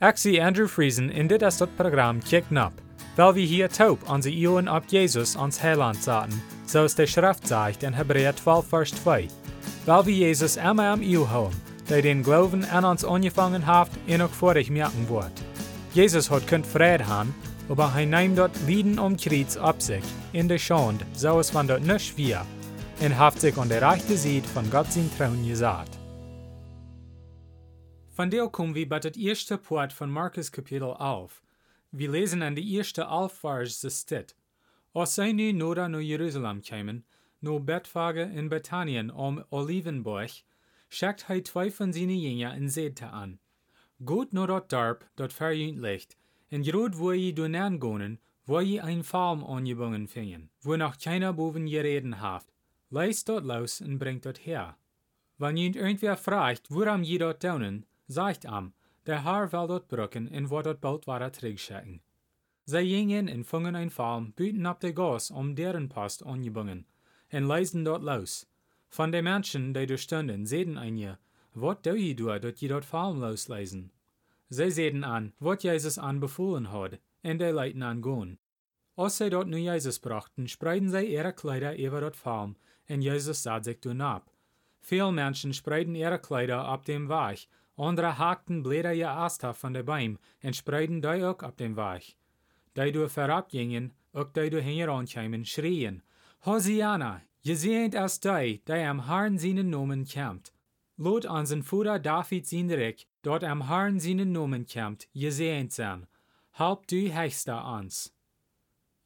Zie Andrew Friesen in dit is dat programma Kick Nap, weil wir hier taub onze Ohren ab Jesus ans Heiland zaten, zoals de Schrift zegt in Hebräer 12 vers 2. Weil wir Jesus immer am Eeuw houden, der den Glauben an uns angefangen hat en ook vorig merken wordt. Jesus hat kunt vrede haben, aber hij neemt dort Lieden um Kreuz ab sich, in der Schande, so es van dort nicht wir, und haft sich an der rechte Seite von Gott sein Trauen gesagt. Von der kommen wir bei das erste Part von Markus Kapitel 11. Wir lesen an die erste elf Vers das steht. Als zij nu Nora naar Jeruzalem kwamen, naar Betfage in Bethanien om Olivenberg, schickt hij twee van zijn jingen en zeide aan. Goed naar dat dorp dat verjunt ligt, en groot wo je doen aangonen, wo je een farm aangebungen vingen, wo noch keiner boven gereden haft. Leist dort los en bringt dort her. Wenn jent irgendwer fragt, woran je dort daunen, sagt am, der Herr will dort brücken en wo dort bald war terugschicken. Zij gingen en vingen een farm buiten op de gas om deren post aangebungen, en leisten dort los. Van de mensen die stonden, zeiden een je, wat doe je door dat je dort farm losleisen? Zij zeiden aan, wat Jezus aanbevolen had, en de leiten aan gaan. Als zij dort nu Jezus brachten, spreiden zij ihre Kleider über dort farm, en Jezus zat zich toen ab. Veel mensen spreiden ihre Kleider op dem Weg, andere hakten Blätter je Asta von der Baum en spreiden die ook op dem Weg. Die door verab gingen, ook die door herankamen, schrien, Hosianna, je seht als die, die am Herrn seinen Namen kämmt. Lot unseren Vater David sein Reich, dort am Herrn seinen Namen kämmt, je seht sein. Halb du heichst uns.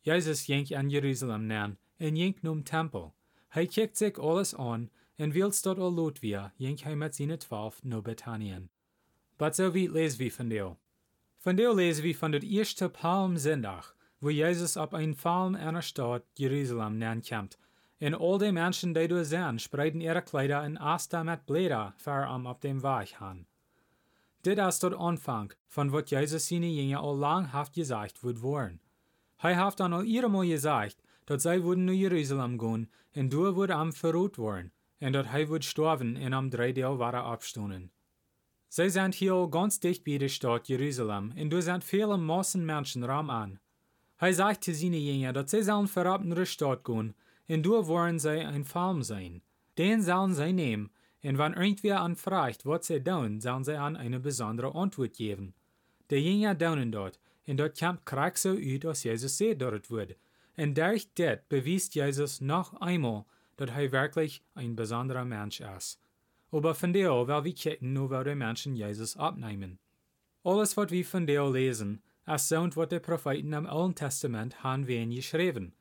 Jesus ging an Jerusalem nan, en ging num Tempel. Hij kijkt sich alles an, en wils dort al lot wir, ging hij met zijn twaalf naar Bethanien. But so wie lesen wir von dir. Von der lesen wir von der ersten Palmsonntag, wo Jesus auf ein Palm Stadt Jerusalem nankommt. Und all die Menschen, die du sehen, spreiden ihre Kleider in Asta mit Blätter für am auf dem Weg han. Dit ist der Anfang, von wat Jesus seine Jünger all lang haft gesagt wird worden. Hij haft dann al ihrem mal gesagt, dat zij würden naar Jerusalem gehen, und du würde am verrot worden, und dat hij würde sterben und am drijdeel waren abstonen. Zij sind hier ganz dicht bei der Stadt Jerusalem, und du sind viele Massen Menschen ram an. Hij sagt zu seinen Jünger, dat zij sollen verab naar de Stadt gehen, und du wollen zij ein Farm sein. Den sollen zij nehmen, und wenn irgendwer anfragt, was sie tun, sollen sie an eine besondere Antwort geben. Die Jünger daunen dort, und dort kommt krank so uit als Jesus sieht dort wird. Und durch das beweist Jesus noch einmal, dass er wirklich ein besonderer Mensch ist. Aber von der will wir kicken, nur weil die Menschen Jesus abnehmen. Alles, was wir von der lesen, ist so, was die Propheten im Alten Testament haben wen geschrieben.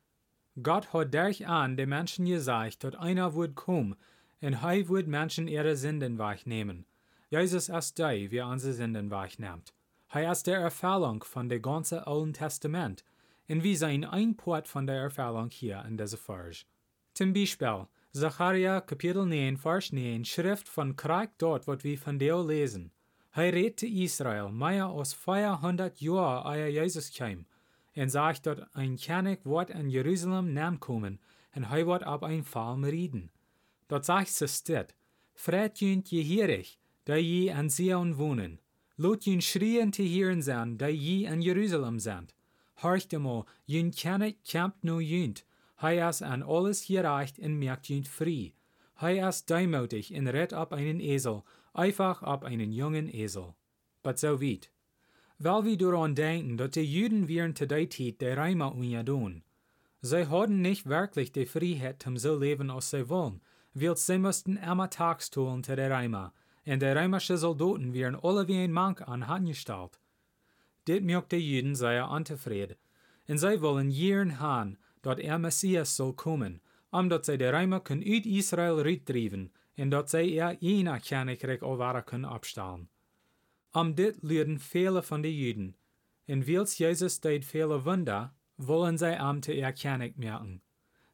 Gott hat durch an die Menschen gesagt, dass einer wird kommen, und er wird Menschen ihre Sünden wegnehmen. Jesus ist der, wie unsere Sünden wegnimmt. Er ist der Erfüllung von dem ganzen Alten Testament, und wir sehen ein Part von der Erfüllung hier in dieser Vers. Zum Beispiel, Zacharia Kapitel 9, Vers 9, Schrift von Krieg dort, was wir von der lesen. Redet zu Israel, mehr als 400 Jahre ehe Jesus kam, und sagt dort, ein König wird in Jerusalem nahm kommen, und er wird ab ein Fall reden. Dort sagt es steht, Fred jünt je hierig, da je an Zion wohnen. Lot jün schrien te hören sein, da je in Jerusalem sind. Horcht einmal, jün König kämpft no jünt, Hij is an alles gereicht und merkt jünt frei. Hij ist deumutig und redt ab einen Esel, einfach ab einen jungen Esel. But so weit. Weil wir daran denken, dass die Juden während der Zeit der Reimer unjadun. Sie hatten nicht wirklich die Freiheit, um so leben, als sie wollen, weil sie mussten immer tags tun zu der Reimer, und die römische Soldaten wären alle wie ein Mank an angestellt. Dit macht die Juden sehr unzufrieden, und sie wollen jeden haben, dat er Messias soll kommen, omdat zij de Römer kunnen uit Israël uitdrijven en dat zij er een koninkrijk alwara kunnen opstellen. Om dit leerden vele van de Juden, en wils Jezus deed vele wunder, wollen zij am te erkenning merken.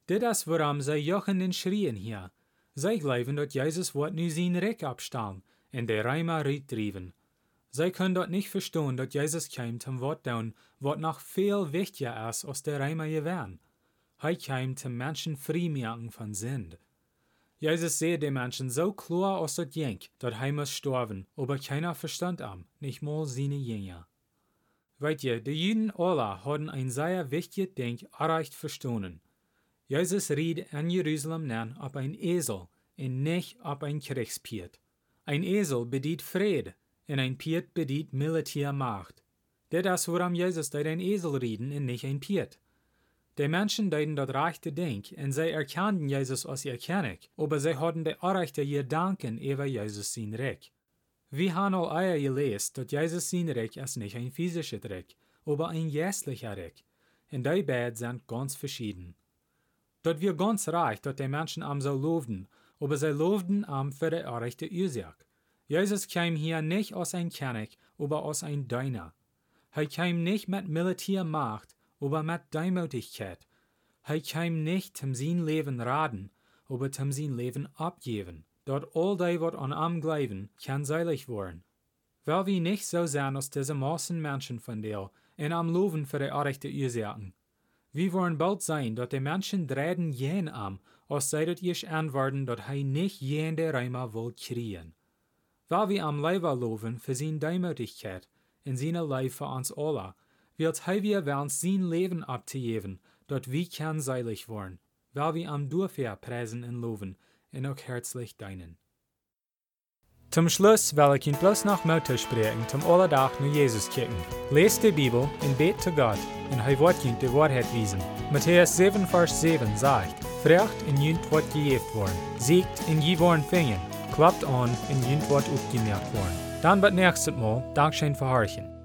Dit is waarom zij jochen en schrien hier. Zij geloven dat Jezus wordt nu zijn rijk opstellen en de Römer uitdrijven. Zij können dort nicht verstehen, dass Jesus kam zum Wort down, wat noch viel wichtiger ist als der Römer gewesen. Kwam te Menschen frei machen von Sünd. Jesus sehe den Menschen so klar aus dat Jenk, dat hij muss sterben, aber keiner verstand am, nicht mal seine Jünger. Weet je, de Juden alle hadden ein sehr wichtiges Ding erreicht verstanden. Jesus riet in Jerusalem nan op ein Esel en nicht op ein Kriegspiet. Ein Esel bedient Friede, en ein Piet bedient Militärmacht. Dit is waarom Jesus dat ein Esel rieden en nicht ein Piet. De Menschen deiden dat rechte Denk en zij erkannten Jesus als ihr König, aber zij hadden de rechte Gedanken über Jesus sein Reich. Wir haben al eier gelezen dat Jesus sein Reich ist nicht ein physisches Reich, aber ein geistlicher Reich. En die beiden sind ganz verschieden. Dat wir ganz reich, dat die Menschen am so loofden, aber sie loofden am für die rechte Ursache. Jesus kam hier nicht aus ein König, aber aus ein Diener. Er kam nicht mit Militärmacht, aber mit Demutigkeit. Er kam nicht zum sein Leben raden, aber zum sein Leben abgeben. Dort all die, wat an am glauben, kann seilig worden. Weil wir nicht so sein als diese Massen Menschen von dir, und am loven für die rechte Ursachen. Wir wollen bald sein, dass die Menschen drehen jen am, als sei dat ich antworten, dass hij nicht jen der Reimer will kriegen. Weil wir am Leiber loven für seine Demutigkeit, in seine Leib für uns alle, wird wir werden sein Leben abzugeben, dort wir kann worden, weil wir am Durfair preisen und loven, und auch herzlich deinen. Zum Schluss will ich ihn bloß noch Mutter sprechen, zum Allerdach nur Jesus kicken. Lest die Bibel und bet zu Gott, und er wird die Wahrheit wiesen. Matthäus 7, Vers 7 sagt, Frecht in jünt wird gejeft worden, siegt in je worden fingen, klappt an in jünt wird aufgemerkt worden. Dann wird nächstes Mal Dankeschön verharchen.